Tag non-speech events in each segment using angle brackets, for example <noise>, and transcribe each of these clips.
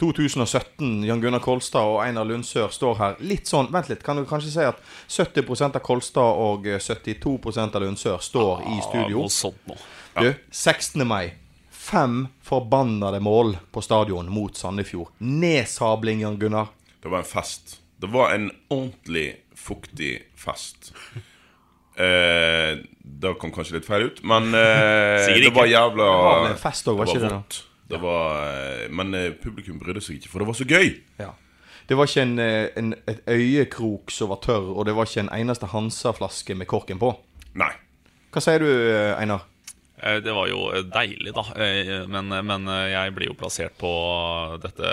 2017. Jan Gunnar Kolstad og Einar Lundsør står her. Litt sånn, Vent litt, kan du kanskje si at 70% av Kolstad og eh, 72% av Lundsør står i studio? Sånt nå. Du, 16. mai. Fem forbannede mål på stadion mot Sandefjord. Nedsabling, Jan Gunnar. Det var en fest. Det var en ordentlig fuktig fest. Eh, det kom kanskje litt feil ut, men eh, det var jævla Det var vel en fest også, var det ikke det var da? Det var, eh, men eh, publikum brydde seg ikke, for det var så gøy. Ja. Det var ikke en, eh, en, et øyekrok som var tørr, og det var ikke en eneste Hansa-flaske med korken på. Nei. Hva sier du, Einar? Eh, Det var jo deilig, da. Eh, Men, men jeg blir jo plassert på dette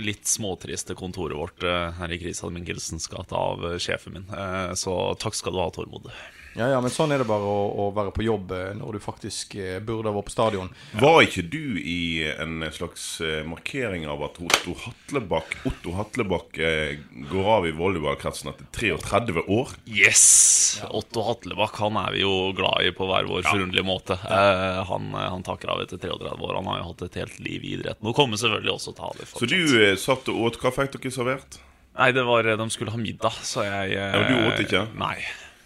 litt småtriste kontoret vårt her i Christian Michelsens gate av sjefen min. Eh, Så takk skal du ha, Tormod. Ja, ja, men sånn er det bare å, å være på jobb eh, når du faktisk eh, burde ha vært på stadion. Var ikke du i en slags eh, markering av at Otto Hatlebakk Otto Hatlebakk eh, går av i volleyballkretsen etter 33 år? Yes! Otto Hatlebakk han er vi jo glad i på hver vår forunderlige måte. Eh, han, han takker av etter 33 år. Han har jo hatt et helt liv i idretten. Og kommer selvfølgelig også til å ha det Så du eh, satt og åt. Hva fikk dere servert? Nei, det var De skulle ha middag, så jeg eh, Ja, du åt ikke? Nei.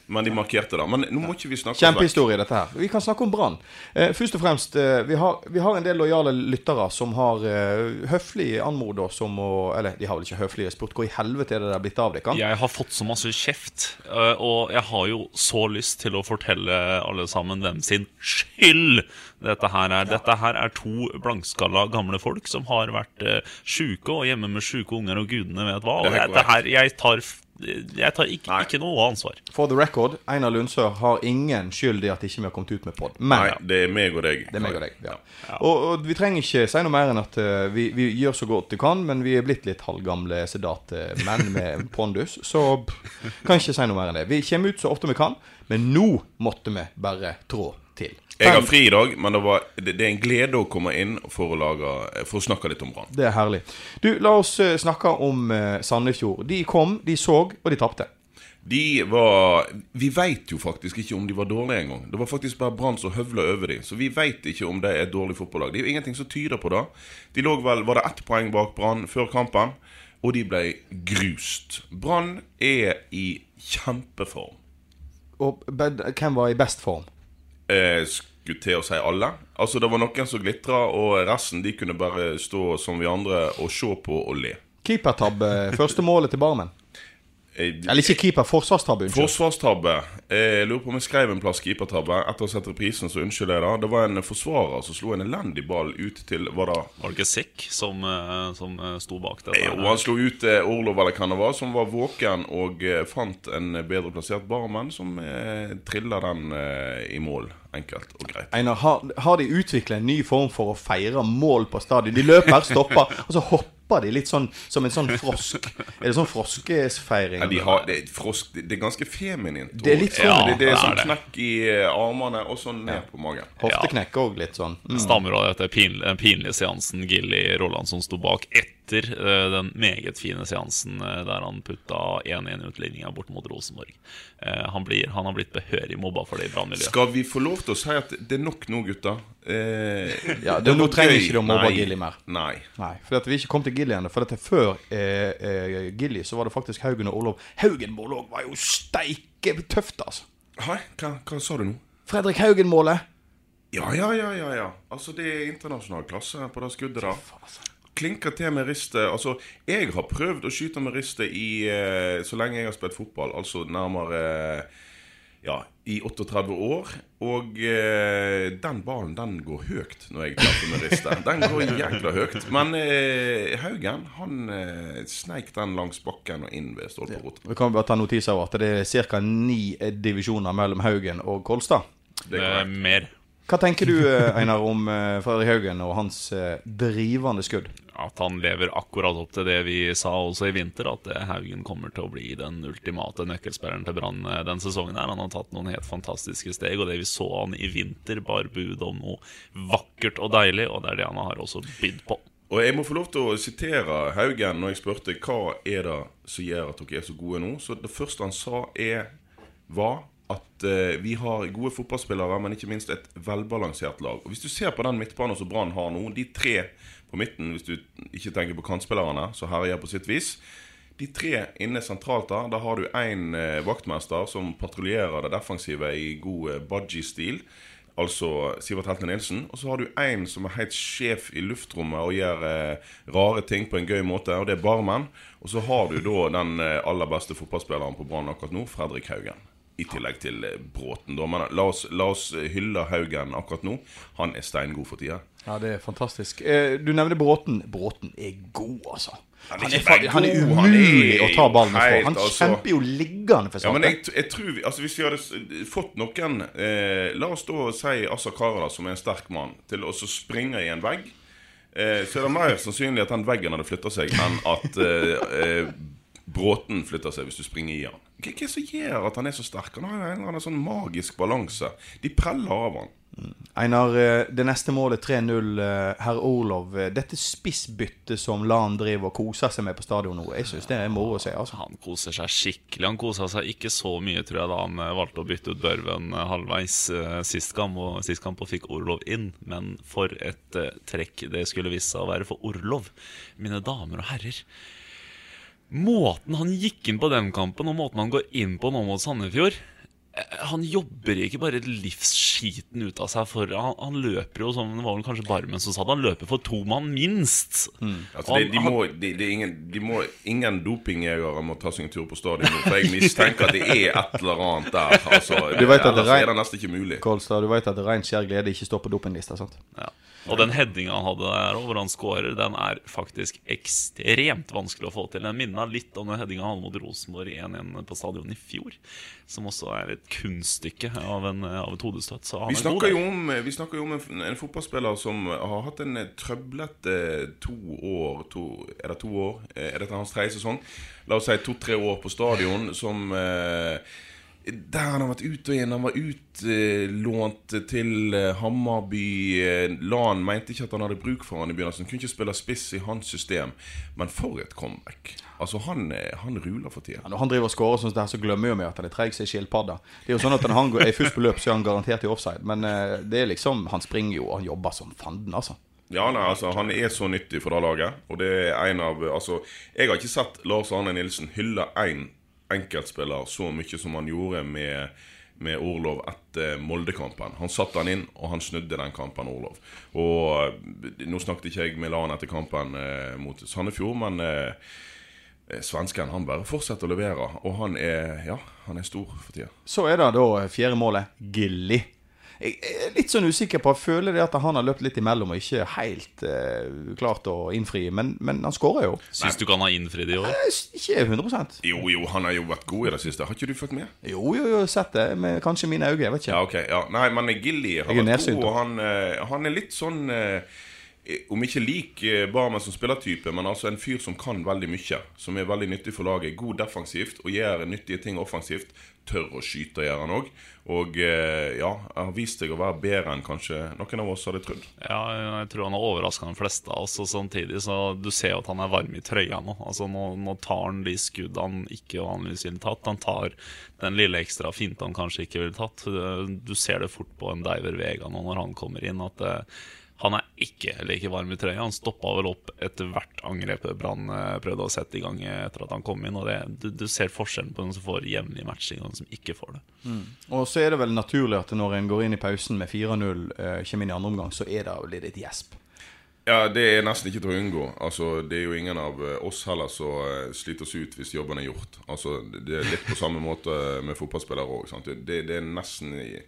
Men de markerte det. Men nå må ikke vi snakke om... Kjempehistorie, dette her. Vi kan snakke om Brann. Eh, først og fremst, eh, vi, har, vi har en del lojale lyttere som har eh, høflig anmodet oss om å Eller de har vel ikke høflig spurt hvor i helvete er det der blitt av dere? Jeg har fått så masse kjeft, øh, og jeg har jo så lyst til å fortelle alle sammen hvem sin skyld dette her er. Dette her er to blankskalla gamle folk som har vært eh, sjuke og hjemme med sjuke unger, og gudene vet hva. Og dette her, jeg tar, jeg tar ikke, ikke noe ansvar. For the record, Einar Lundsør har ingen skyld i at ikke vi har kommet ut med pod. Men Nei, det er meg og deg. Det er meg og deg. ja. Og, og vi trenger ikke si noe mer enn at uh, vi, vi gjør så godt vi kan, men vi er blitt litt halvgamle sedate menn med <laughs> pondus, så pff, kan ikke si noe mer enn det. Vi kommer ut så ofte vi kan, men nå måtte vi bare trå til. Jeg har fri i dag, men det, var, det, er en glede å komme inn for å, lage, for å snakke litt om Brann. Det er herlig. Du, la oss eh, snakke om eh, Sandefjord. De kom, de så, og de tapte. De var Vi veit jo faktisk ikke om de var dårlige engang. Det var faktisk bare Brann som høvla over dem. Så vi veit ikke om det er et dårlig fotballag. Det er jo ingenting som tyder på det. De lå vel Var det ett poeng bak Brann før kampen? Og de ble grust. Brann er i kjempeform. Og hvem var i best form? Eh, skulle til å si alle. Altså Det var noen som glitra, og resten de kunne bare stå som vi andre og se på og le. Keepertabbe. Første målet til Barmen. Eh, Eller ikke keeper, forsvarstabbe. Unnskyld. Forsvarstabbe. Eh, Jeg lurer på om jeg skrev en plass keepertabbe. Etter å ha sett reprisen, så unnskyld jeg da. Det var en forsvarer som slo en elendig ball ut til Var det Var det ikke Sekk som, øh, som øh, sto bak dette? Eh, Jo, han slo ut eh, Orlov eller hva det var, som var våken og eh, fant en bedre plassert barmann som eh, trilla den eh, i mål. Enkelt og greit. Einar, har, har de utviklet en ny form for å feire mål på stadion? De løper, stopper, og så hopper de litt sånn som en sånn frosk. Er det sånn froskefeiring? Ja, de har, det, er frosk, det det er ganske feminint. Det er litt sånn- det, det er sånn det knekk i armene og sånn ned på magen. Hofteknekk òg, litt sånn. Mm. Stammer av dette pin, den pinlige seansen Gilly Rolland som sto bak etter eh, den meget fine seansen eh, der han putta 1-1-utligninga bort mot Rosenborg. Eh, han, blir, han har blitt behørig mobba for det i brannmiljøet. Skal vi få lov til å si at det er nok nå, gutter? Eh, <laughs> Ja, det, nå trenger vi ikke de å mobbe Gilly mer. Nei. Nei, for at vi ikke kom til Gilly ennå. For at før eh, eh, Gilly så var det faktisk Haugen og Olof Haugen-målet var jo steike tøft, altså. Hei, hva, hva sa du nå? Fredrik Haugen-målet. Ja, ja, ja, ja, ja. Altså, det er internasjonal klasse på det skuddet der. Klinker til med ristet. Altså, jeg har prøvd å skyte med ristet i eh, så lenge jeg har spilt fotball, altså nærmere eh, ja, i 38 år. Og eh, den ballen den går høyt når jeg treffer med ristet. Den går jækla høyt. Men eh, Haugen han eh, sneik den langs bakken og inn ved stolperot. Vi kan bare ta notis av at det er ca. ni divisjoner mellom Haugen og Kolstad. Det er Eh, mer. Hva tenker du, Einar, om Fredrik Haugen og hans drivende skudd? At han lever akkurat opp til det vi sa også i vinter, at eh, Haugen kommer til å bli den ultimate nøkkelspilleren til Brann eh, den sesongen. her Han har tatt noen helt fantastiske steg, og det vi så han i vinter, bar bud om noe vakkert og deilig, og det er det han har også bydd på. Og jeg må få lov til å sitere Haugen når jeg spurte hva er det som gjør at dere er så gode nå. Så det første han sa, er var at eh, vi har gode fotballspillere, men ikke minst et velbalansert lag. Og Hvis du ser på den midtbanen som Brann har nå, de tre på midten, hvis du ikke tenker på kantspillerne, så herjer på sitt vis. De tre inne sentralt der, da har du én eh, vaktmester som patruljerer det defensive i god eh, budgie-stil. Altså Sivert Heltne Nilsen. Og så har du én som er helt sjef i luftrommet og gjør rare ting på en gøy måte, og det er Barmen. Og så har du da den aller beste fotballspilleren på Brann akkurat nå, Fredrik Haugen. I tillegg til eh, Bråten, da. Men la oss, la oss hylle Haugen akkurat nå. Han er steingod for tida. Ja, det er fantastisk. Eh, Du nevner Bråten. Bråten er god, altså. Han er Han er, han er umulig han er å ta ballen fra. Han altså. kjemper jo liggende for Ja, men jeg, jeg tror vi, altså Hvis vi hadde fått noen eh, La oss da si Assa Karada, som er en sterk mann, til å springe i en vegg. Eh, så er det mer sannsynlig at den veggen hadde flytta seg, enn at eh, eh, Bråten flytter seg hvis du springer i han. Hva er det som gjør at han er så sterk? Han har jo en eller annen sånn magisk balanse. De preller av han. Einar, eh, det neste målet 3-0, eh, herr Orlov. eh, Dette spissbyttet som Lan driver og koser seg med på stadion nå, jeg syns det er moro å se. altså. Han koser seg skikkelig. Han kosa seg ikke så mye, tror jeg, da han valgte å bytte ut Børven halvveis sist kamp, og, sist kamp og fikk Orlov inn. Men for et trekk det skulle vise seg å være for Orlov, mine damer og herrer. Måten han gikk inn på den kampen, og måten han går inn på nå mot Sandefjord eh, Han jobber ikke bare livsskiten ut av seg for Han, han løper jo som Det var vel kanskje Barmen som sa det, han løper for to mann, minst. Altså, det, de, må, de, de, ingen, de må, ingen dopingjegere må ta seg en tur på stadion nå, for jeg mistenker at det er et eller annet der. Altså, Du vet at det ellers er det nesten ikke mulig. Kolstad, du vet at rein skjær glede ikke står på dopinglista, sant? Ja. Og den headinga han hadde der, hvor han scorer, den er faktisk ekstremt vanskelig å få til. Den minner litt om den headinga han hadde mot Rosenborg 1-1 på stadion i fjor. Som også er et kunststykke av, en, av et hodestøt. Vi er snakker, jo om, vi snakker jo om en, en fotballspiller som har hatt en eh, trøblete to år to, Er det to år? Eh, Er dette hans tredje sesong? La oss si to-tre år på stadion som eh, Der han har vært ute og inn. Han var utlånt til eh, Hammarby. Eh, Lan mente ikke at han hadde bruk for han i begynnelsen. Kunne ikke spille spiss i hans system. Men for et comeback. Altså, han, eh, han ruler for tida. Ja, når han driver og scorer sånn så glemmer jo vi at han er treig som ei skilpadde. Det er jo sånn at når han er først på løp, så er han garantert i offside. Men det er liksom Han springer jo, og han jobber som fanden, altså. Ja, nei, altså Han er så nyttig for det laget. Og det er en av Altså, jeg har ikke sett Lars Arne Nilsen hylle én enkeltspiller så mye som han gjorde med, med Orlov etter Moldekampen. Han satte han inn, og han snudde den kampen, Orlov. Og eh, Nå snakket ikke jeg med Lan etter kampen eh, mot Sandefjord, men eh, eh, svensken han bare fortsetter å levere. Og han er ja, han er stor for tida. Så er det da fjerde målet Gilly. Jeg er litt sånn usikker på Jeg føler det at han har løpt litt imellom og ikke helt eh, klart å innfri. Men, men han skårer jo. Syns du ikke han har innfridd i år? Eh, Ikke 100 Jo, jo, han har jo vært god i det siste. Har ikke du fått med? Jo, jo, jo, sett det med kanskje mine øyne. Jeg vet ikke. Ja, ok. Ja. Nei, men Gilly har Jeg er vært nedsynt, god, da. og han, eh, han er litt sånn eh, Om ikke lik eh, Barmen som spillertype, men altså en fyr som kan veldig mye. Som er veldig nyttig for laget. God defensivt og gjør nyttige ting offensivt. Tør å skyte, gjør han òg. Og ja, ja, har vist seg å være bedre enn kanskje noen av oss hadde trodd. Ja, jeg tror han har overraska de fleste av oss. Og samtidig så du ser jo at han er varm i trøya nå. Altså Nå, nå tar han de skuddene han ikke vanligvis ville tatt. Han tar den lille ekstra finta han kanskje ikke ville tatt. Du ser det fort på en Diver Vega nå når han kommer inn, at eh, Han er ikke like varm i trøya. Han stoppa vel opp etter hvert angrep Brann eh, prøvde å sette i gang etter at han kom inn. Og det, du, du ser forskjellen på den som får jevnlig matching, og den som ikke får det. Og så er det vel naturlig at når en går inn i pausen med 4-0, eh, kommer inn i andre omgang, så er det litt et gjesp. Ja, det er nesten ikke til å unngå. Altså, Det er jo ingen av eh, oss heller som eh, sliter oss ut hvis jobben er gjort. Altså, Det er litt på samme måte med fotballspillere òg. Det, det er nesten i-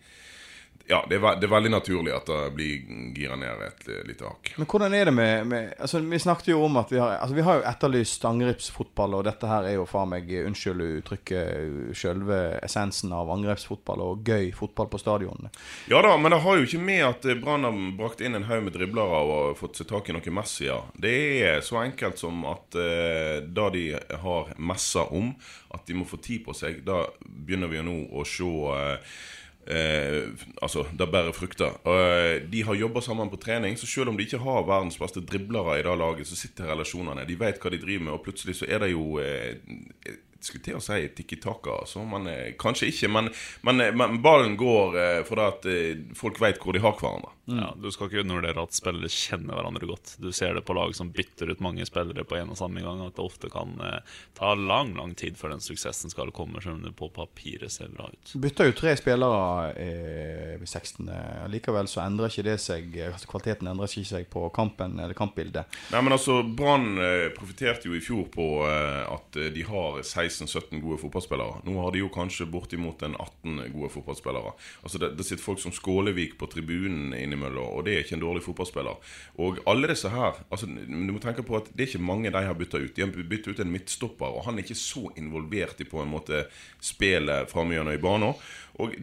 Ja, det er, det er veldig naturlig at det blir gira ned et lite hakk. Men hvordan er det med, med altså, Vi snakket jo om at vi har, altså, vi har jo etterlyst angrepsfotball, og dette her er jo faen meg, unnskyld uttrykket, sjølve essensen av angrepsfotball og gøy fotball på stadionene. Ja da, men det har jo ikke med at eh, Brann har brakt inn en haug med driblere og fått seg tak i noe Messia. Det er så enkelt som at eh, da de har messa om at de må få tid på seg, da begynner vi jo nå å se eh, Eh, altså, det bærer frukter. Eh, de har jobba sammen på trening, så selv om de ikke har verdens beste driblere i det laget, så sitter relasjonene. De vet hva de driver med, og plutselig så er det jo eh, skulle til å si tikki-taka, altså, men eh, kanskje ikke. Men, men, eh, men ballen går eh, fordi at eh, folk vet hvor de har hverandre. Ja, Du skal ikke undervurdere at spillere kjenner hverandre godt. Du ser det på lag som bytter ut mange spillere på en og samme gang. At det ofte kan eh, ta lang lang tid før den suksessen skal komme, selv om det på papiret ser bra ut. Bytter jo tre spillere eh, ved 16. Likevel så endrer ikke det seg altså Kvaliteten endrer ikke seg på kampen eller kampbildet. Nei, men altså, Brann eh, profitterte jo i fjor på eh, at eh, de har 16-17 gode fotballspillere. Nå har de jo kanskje bortimot en 18 gode fotballspillere. Altså, Det, det sitter folk som Skålevik på tribunen innimellom, og det er ikke en dårlig fotballspiller. Og alle disse her altså, Du må tenke på at det er ikke mange de har bytta ut. De har bytta ut en midtstopper, og han er ikke så involvert i på en måte spillet framme i banen. Og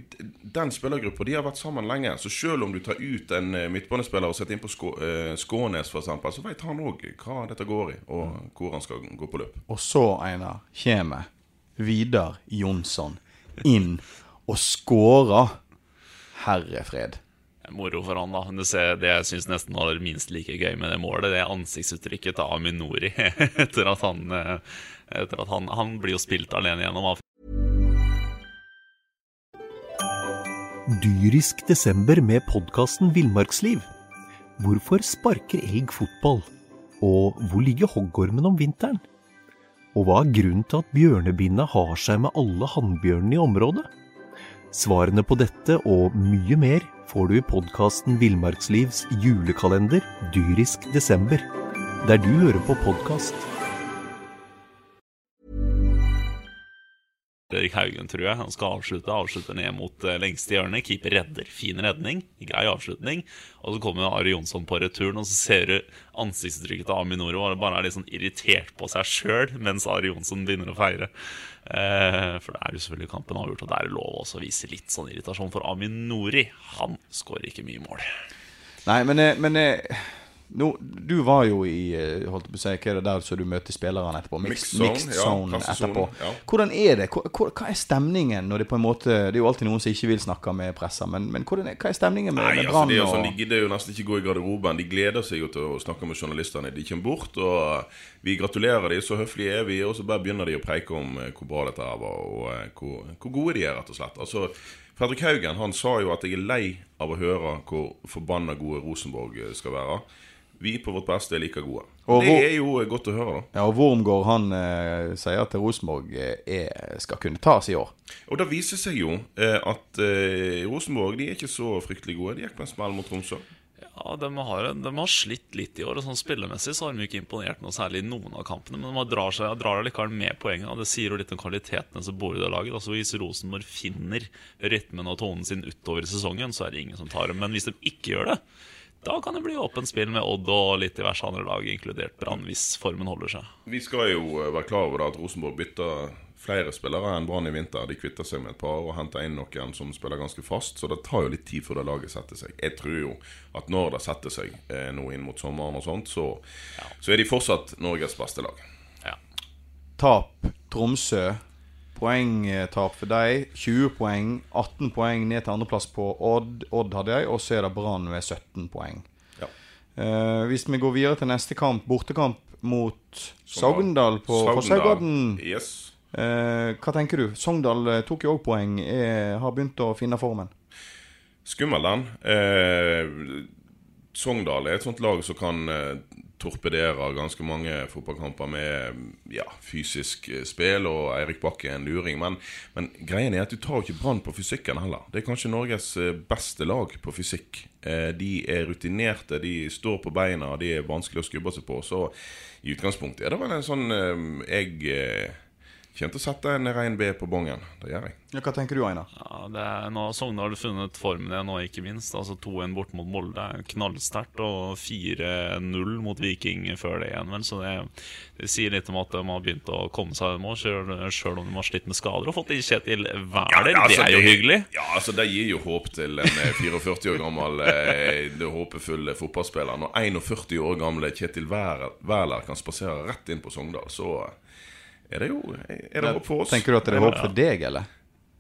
den spillergruppa de har vært sammen lenge. Så selv om du tar ut en eh, midtbanespiller og setter inn på Skå, eh, Skånes, f.eks., så vet han òg hva dette går i, og hvor han skal gå på løp. Og så, Einar, kommer Vidar Jonsson inn og skårer. Herre fred. Moro for han, da. Men ser, det jeg syns nesten var minst like gøy med det målet, det er ansiktsuttrykket til Aminori <laughs> etter at han eh, Etter at han, han blir jo spilt alene gjennom Dyrisk desember med podkasten Villmarksliv. Hvorfor sparker elg fotball? Og hvor ligger hoggormen om vinteren? Og hva er grunnen til at bjørnebinna har seg med alle hannbjørnene i området? Svarene på dette og mye mer får du i podkasten Villmarkslivs julekalender Dyrisk desember, der du hører på podkast. Erik Haugen, tror jeg. Han skal avslutte. Avslutter ned mot eh, lengste hjørne. Keeper redder. Fin redning. Grei avslutning. Og så kommer Ari Jonsson på returen, og så ser du ansiktsuttrykket til Aminoro. Og bare er litt sånn irritert på seg sjøl mens Ari Jonsson begynner å feire. Eh, for det er jo selvfølgelig kampen avgjort, og det er lov også å vise litt sånn irritasjon. For Aminori, han skårer ikke mye mål. Nei, men, eh, men eh, nå, du var jo i eh, holdt på å si, hva er det der så du møter spillerne etterpå? Mixed, Mixed zone, ja, etterpå. ja. Hvordan er det? Hva, hva er stemningen når det på en måte Det er jo alltid noen som ikke vil snakke med pressa, men, men er, hva er stemningen med, Nei, med altså, Brann? jo sånn, De gidder jo nesten ikke gå i garderoben. De gleder seg jo til å snakke med journalistene. De kommer bort, og vi gratulerer dem, så høflige er vi. Og så bare begynner de å preike om eh, hvor bra dette her var, og eh, hvor, hvor gode de er, rett og slett. Altså, Fredrik Haugen han sa jo at jeg er lei av å høre hvor forbanna gode Rosenborg eh, skal være. Vi på vårt beste er like gode. Og det er jo godt å høre, da. Ja, og Wormgård han eh, sier at Rosenborg eh, skal kunne tas i år. Og det viser seg jo eh, at eh, Rosenborg de er ikke så fryktelig gode. De gikk på en smell mot Tromsø. Ja, de har, de har slitt litt i år. og sånn Spillemessig så har de ikke imponert noe særlig i noen av kampene. Men de drar, seg, drar likevel med poengene. og Det sier jo litt om kvalitetene som bor i det laget. Altså Hvis Rosenborg finner rytmen og tonen sin utover sesongen, så er det ingen som tar dem. Men hvis de ikke gjør det, da kan det bli åpent spill med Odd og litt diverse andre lag, inkludert Brann, hvis formen holder seg. Vi skal jo eh, være klar over at Rosenborg bytter flere spillere enn Brann i vinter. De kvitter seg med et par og henter inn noen som spiller ganske fast. Så det tar jo litt tid før det laget setter seg. Jeg tror jo at når det setter seg eh, nå inn mot sommeren og sånt, så, så er de fortsatt Norges beste lag. Ja. Tap Tromsø. Poengtap for deg. 20 poeng. 18 poeng ned til andreplass på Odd. Odd hadde jeg, og så er det Brann ved 17 poeng. Ja. Eh, hvis vi går videre til neste kamp, bortekamp mot Sogndal på Fosshaugodden. Yes. Eh, hva tenker du? Sogndal eh, tok jo òg poeng. Er, har begynt å finne formen. Skummel den. Eh, Sogndal er et sånt lag som kan eh, torpedere ganske mange fotballkamper med ja, fysisk eh, spill, og Eirik Bakke er en luring. Men, men greien er at du tar ikke Brann på fysikken heller. Det er kanskje Norges eh, beste lag på fysikk. Eh, de er rutinerte, de står på beina, de er vanskelig å skubbe seg på. Så i utgangspunktet er det vel en sånn Jeg kommer til å sette en rein B på bongen. Det gjør jeg. Ja, hva tenker du, Einar? Ja, det er, nå har Sogndal funnet formen igjen, og ikke minst. Altså 2-1 bort mot Molde er knallsterkt, og 4-0 mot Viking før det igjen. Vel, så det, det sier litt om at de har begynt å komme seg mål, sjøl om de har slitt med skader og fått i Kjetil Wæler. Ja, altså, det er jo hyggelig. Ja, altså Det gir jo håp til en eh, 44 år gammel eh, det håpefulle fotballspiller. Når 41 år gamle Kjetil Wæler kan spasere rett inn på Sogndal, så er det jo Er det håp for oss? Tenker du at det er håp for deg, eller?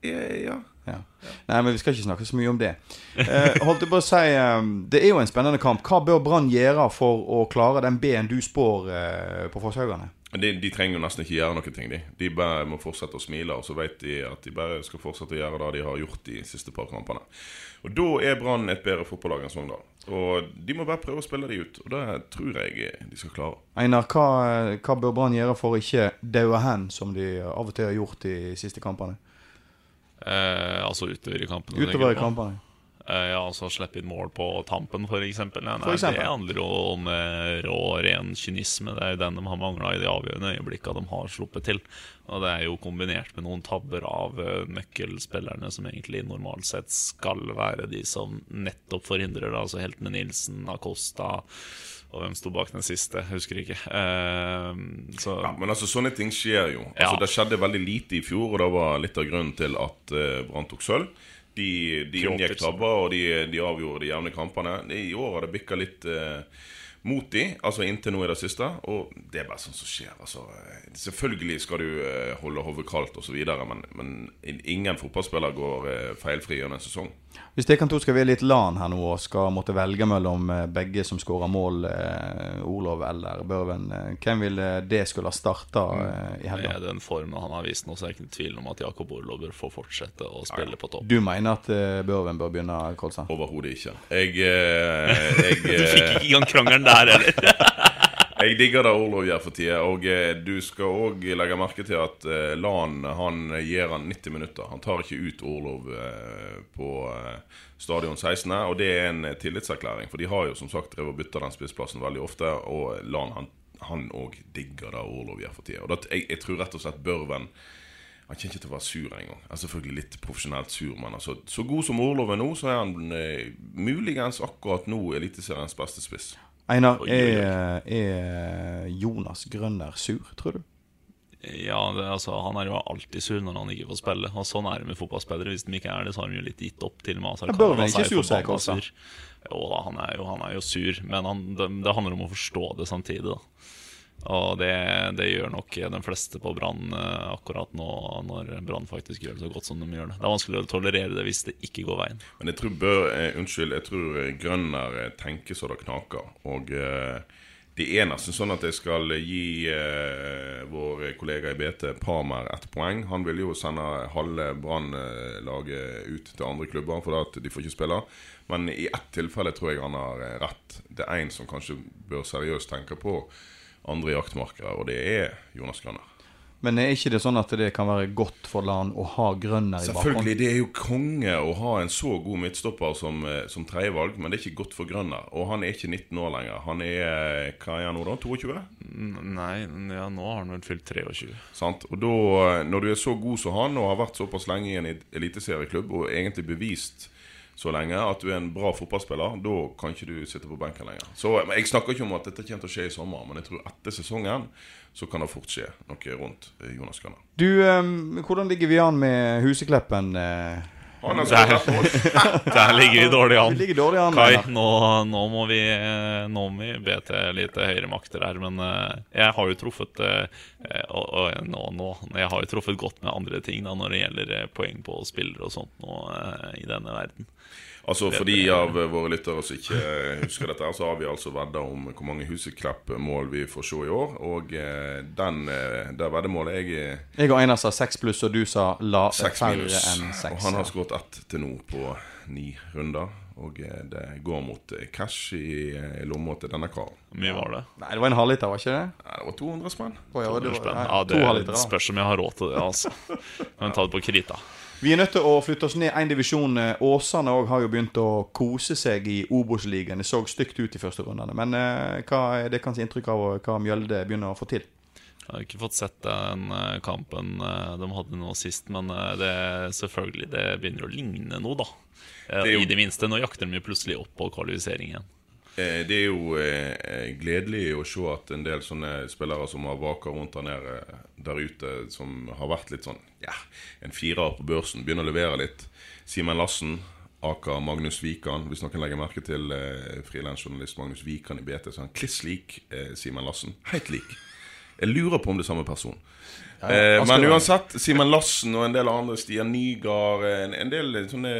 Ja. Ja. Nei, men vi skal ikke snakke så mye om det. Eh, holdt jeg på å si um, Det er jo en spennende kamp. Hva bør Brann gjøre for å klare den B-en du spår eh, på Fosshaugane? De, de trenger jo nesten ikke gjøre noen ting, de. De bare må fortsette å smile, og så vet de at de bare skal fortsette å gjøre det de har gjort de siste par kampene. Og Da er Brann et bedre fotballag enn Sogndal. Og de må bare prøve å spille de ut, og det tror jeg de skal klare. Einar, hva, hva bør Brann gjøre for å ikke daue hen, som de av og til har gjort de siste kampene? Eh, altså utover i kampene. Utover i kampene. Eh, ja, altså Slippe inn mål på tampen, f.eks. For eksempel. Det handler jo om eh, rå, ren kynisme. Det er jo den de har mangla i de avgjørende øyeblikka de har sluppet til. Og det er jo kombinert med noen tabber av eh, nøkkelspillerne som egentlig normalt sett skal være de som nettopp forhindrer det. Altså heltene Nilsen, Acosta og hvem sto bak den siste? Jeg husker ikke. Uh, så Ja, men altså, sånne ting skjer jo. Altså, Ja. Det skjedde veldig lite i fjor, og det var litt av grunnen til at uh, Brann tok sølv. De, de inngikk tabber, og de, de avgjorde de jevne kampene. I år har det bikka litt eh, mot de, altså inntil nå i det siste. Og det er bare sånn som skjer. Altså, selvfølgelig skal du eh, holde hodet kaldt osv., men, men ingen fotballspiller går eh, feilfri gjennom en sesong. Hvis dere to skal være litt LAN her nå og skal måtte velge mellom eh, begge som skårer mål, Olov eller Børven, hvem ville det skulle ha starta eh, i helga? med den formen han har vist nå, så er det ikke tvil om at Jakob Olov bør få fortsette å spille på topp. Du mener at Børven bør begynne, Kolsa? Overhodet ikke. Jeg, jeg <laughs> Du fikk ikke engang gang krangelen der heller. <laughs> Jeg digger det Orlov gjør for tida. Og eh, du skal òg legge merke til at eh, Lan han gir han 90 minutter. Han tar ikke ut Orlov eh, på stadion 16. Og det er en tillitserklæring. For de har jo som sagt drevet og bytta den spissplassen veldig ofte. Og Lan han òg digger det Orlov gjør for tida. Og det, jeg, jeg tror rett og slett Børven han kommer ikke til å være sur engang. Selvfølgelig litt profesjonelt sur, men altså, så god som Orlov er nå, så er han eh, muligens akkurat nå Eliteseriens beste spiss. Einar, er, er Jonas Grønner sur, tror du? Ja, det, altså, Han er jo alltid sur når han ikke får spille. Og Sånn er det med fotballspillere. Hvis de ikke er det, så har de jo litt gitt opp til og med. Er han ikke sur, seg, Jo da, han er jo, han er jo sur, men han, det, det handler om å forstå det samtidig. da Og det, det gjør nok de fleste på Brann eh, akkurat nå, når Brann faktisk gjør det så godt som de gjør det. Det er vanskelig å tolerere det hvis det ikke går veien. Men jeg tror Bør, eh, unnskyld, jeg tror eh, Grønner tenker så det knaker. Og det er nesten sånn at jeg skal gi eh, vår kollega i BT Parmer ett poeng. Han vil jo sende halve Brann-laget ut til andre klubber fordi at de får ikke spille. Men i ett tilfelle tror jeg han har rett. Det er én som kanskje bør seriøst tenke på andre jaktmarkere, og det er Jonas Grønner. Men er ikke det sånn at det kan være godt for land å ha Grønner i bakgrunnen? Selvfølgelig, det er jo konge å ha en så god midtstopper som, eh, som tredjevalg, men det er ikke godt for Grønner. Og han er ikke 19 år lenger. Han er eh, hva er han nå, da? 22? Nei, ja, nå har han vel fylt 23. Sant? Og da, eh, når du er så god som han, og har vært såpass lenge i en eliteserieklubb, og egentlig bevist så lenge at du er en bra fotballspiller, da kan ikke du sitte på benken lenger. Så Jeg snakker ikke om at dette kommer til å skje i sommer, men jeg tror etter sesongen så kan det fort skje noe rundt eh, Jonas Grønner. Du, um, hvordan ligger vi an med Husekleppen? Eh? Han har der. <laughs> Der ligger vi dårlig an. Vi dårlig an. Kai, nå, nå, må vi, eh, nå må vi be til litt høyere makter her. Men eh, jeg har jo truffet eh, og, og, nå, nå, Jeg har jo truffet godt med andre ting da når det gjelder poeng på spillere og sånt nå i denne verden. Altså For de av våre lyttere som ikke husker dette, så har vi altså vedda om hvor mange Huseklepp-mål vi får se i år. Og den, det veddemålet jeg er Jeg og Einar sa seks pluss, og du sa la færre enn Og seks. han har ja. Skåret ett til nå på ni runder. Og eh, det går mot eh, cash i i lomma til denne karen. Hvor mye var det? Nei, det var en halvliter, var ikke det? Nei, det var 200 spenn. Oh, ja, det var, Spenn. nei, Ja, to halvliter, det spørs om jeg har råd til det, altså. Men ta det på krita. Vi er nødt til å flytte oss ned én divisjon. Eh, Åsane òg har jo begynt å kose seg i Obos-ligaen. Det så stygt ut i første rundene. Men eh, hva er det kanskje inntrykk av hva Mjølde begynner å få til? Jeg har ikke fått sett den eh, kampen eh, de hadde nå sist, men eh, det selvfølgelig det begynner å ligne noe, da. Det jo- I det minste. Nå jakter de plutselig opp på kvalifiseringen. Det er jo gledelig å se at en del sånne spillere som har vaka rundt der nede der ute, som har vært litt sånn ja, en firer på børsen, begynner å levere litt. Simen Lassen, aka Magnus Wikan. Hvis noen legger merke til eh, frilansjournalist Magnus Wikan i BT, så er han kliss lik eh, Simen Lassen. Helt lik. Jeg lurer på om det er samme person. ja, Eh, men uansett, Simen Lassen og en del andre, Stian Nygaard en, en del sånne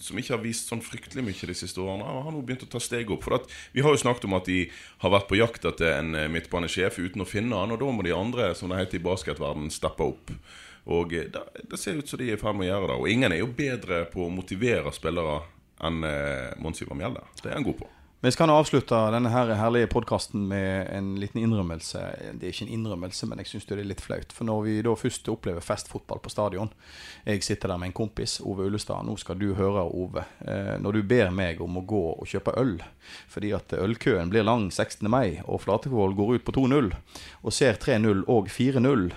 som ikke har vist sånn fryktelig mye de siste årene, har nå begynt å ta steg opp. For at, vi har jo snakket om at de har vært på jakt etter en eh, midtbanesjef uten å finne han, og da må de andre, som det heter i basketverden, steppe opp. Og eh, det, det ser ut som de er i ferd med å gjøre det. Og ingen er jo bedre på å motivere spillere enn eh, Mons Ivar Mjelde. Det er han god på. Vi skal nå avslutte denne her herlige podkasten med en liten innrømmelse. Det er ikke en innrømmelse, men jeg syns det er litt flaut. For når vi da først opplever festfotball på stadion Jeg sitter der med en kompis, Ove Ullestad. Nå skal du høre, Ove. Eh, når du ber meg om å gå og kjøpe øl fordi at ølkøen blir lang 16. mai, og Flatevoll går ut på 2-0, og ser 3-0 og 4-0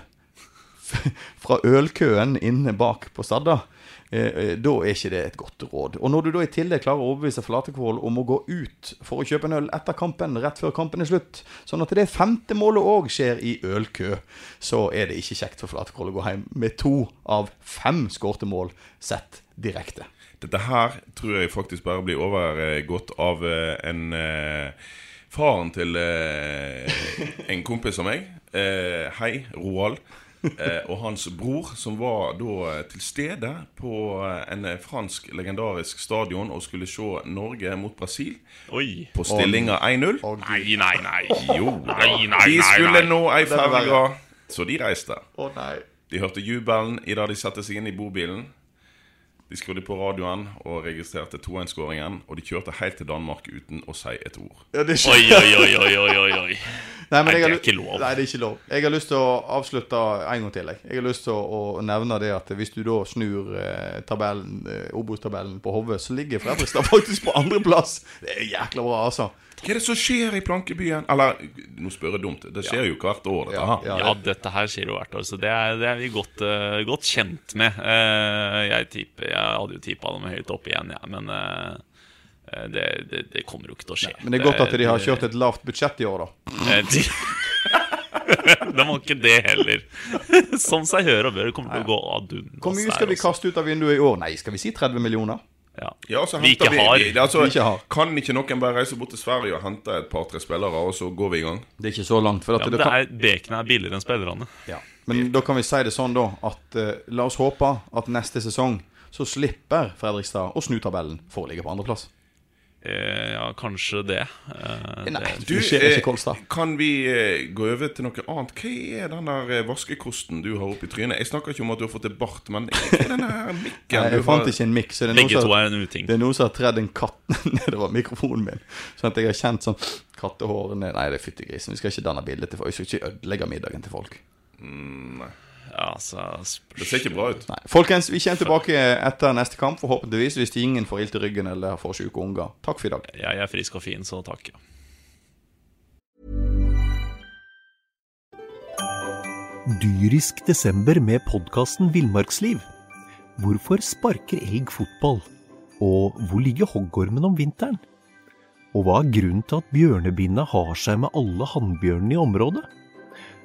<laughs> fra ølkøen inne bak på Stadda, da er ikke det et godt råd. Og når du da i tillegg klarer å overbevise Flatekvoll om å gå ut for å kjøpe en øl etter kampen, rett før kampen er slutt, sånn at det femte målet òg skjer i ølkø, så er det ikke kjekt for Flatekvoll å gå hjem med to av fem skårte mål sett direkte. Dette her tror jeg faktisk bare blir overgått av eh, en eh, Faren til eh, en kompis av meg. Eh, hei, Roald. Eh, og hans bror, som var da til stede på eh, en fransk legendarisk stadion og skulle se Norge mot Brasil Oi. på stillinga 1-0. Nei, nei, nei. Jo da. Nei, nei, De skulle nå ei er ferge, så de reiste. Å nei. De hørte jubelen i da de satte seg inn i bobilen. De skrudde på radioen og registrerte 2-1-skåringen. Og de kjørte helt til Danmark uten å si et ord. Ja, oi, oi, oi, oi, oi, oi. Nei, men jeg har det er ikke lov. Nei, det er ikke lov. Jeg har lyst til å avslutte en gang til. Jeg, jeg har lyst til å, å nevne det at hvis du da snur eh, tabellen, eh, Obos-tabellen på hodet, så ligger Fredrikstad <laughs> faktisk på andreplass. Det er jækla bra, altså. Hva er det som skjer i Plankebyen? Eller, nå spør jeg dumt. Det skjer jo hvert år, dette Ja, her. ja. Ja, dette her skjer jo hvert år, så det er, det er vi godt, uh, godt kjent med. Uh, jeg, tipper, jeg hadde jo tippa dem høyt opp igjen, jeg, men eh, det, det, det kommer jo ikke til å skje. Men det er godt at de har kjørt et lavt budsjett i år, da. Eh, de- <laughs> De var ikke det heller. <laughs> Som seg hør og bør. Det kommer til å gå ad undas Hvor mye skal vi kaste ut av vinduet i år? Nei, skal vi si 30 millioner? Ja. Ja, så Vi ikke har. Vi, altså, Vi ikke har. Kan ikke noen bare reise bort til Sverige og hente et par-tre spillere, og så går vi i gang? Det er ikke så langt. For at Ja, det det kan, er, Bekene er billigere enn spillerne. ja. Men da kan vi si det sånn, da, at uh, la oss håpe at neste sesong så slipper Fredrikstad å snu tabellen for å ligge på andreplass. Eh, ja, kanskje det. Eh, Nei, det Du, eh, ikke Kolstad. kan vi eh, gå over til noe annet? Hva er den der vaskekosten du har oppi trynet? Jeg snakker ikke om at du har fått det bart, men hva er denne <laughs> mikken Nei, du jeg fant har? ikke en mikk, så det er, noen som, er en det er noen som har tredd en katt <laughs> nedover mikrofonen min. Sånn at jeg har kjent sånn kattehårene Nei, det er fyttegrisen. Vi skal ikke danne bilde til folk. Vi skal ikke ødelegge middagen til folk. Ja, så Det ser ikke bra ut. Nei. Folkens, vi kommer tilbake etter neste kamp, forhåpentligvis, hvis ingen får ilt i ryggen eller får syke unger. Takk for i dag. Jeg er frisk og fin, så takk. Ja. Dyrisk desember med podkasten Villmarksliv. Hvorfor sparker elg fotball? Og hvor ligger hoggormen om vinteren? Og hva er grunnen til at bjørnebinna har seg med alle hannbjørnene i området?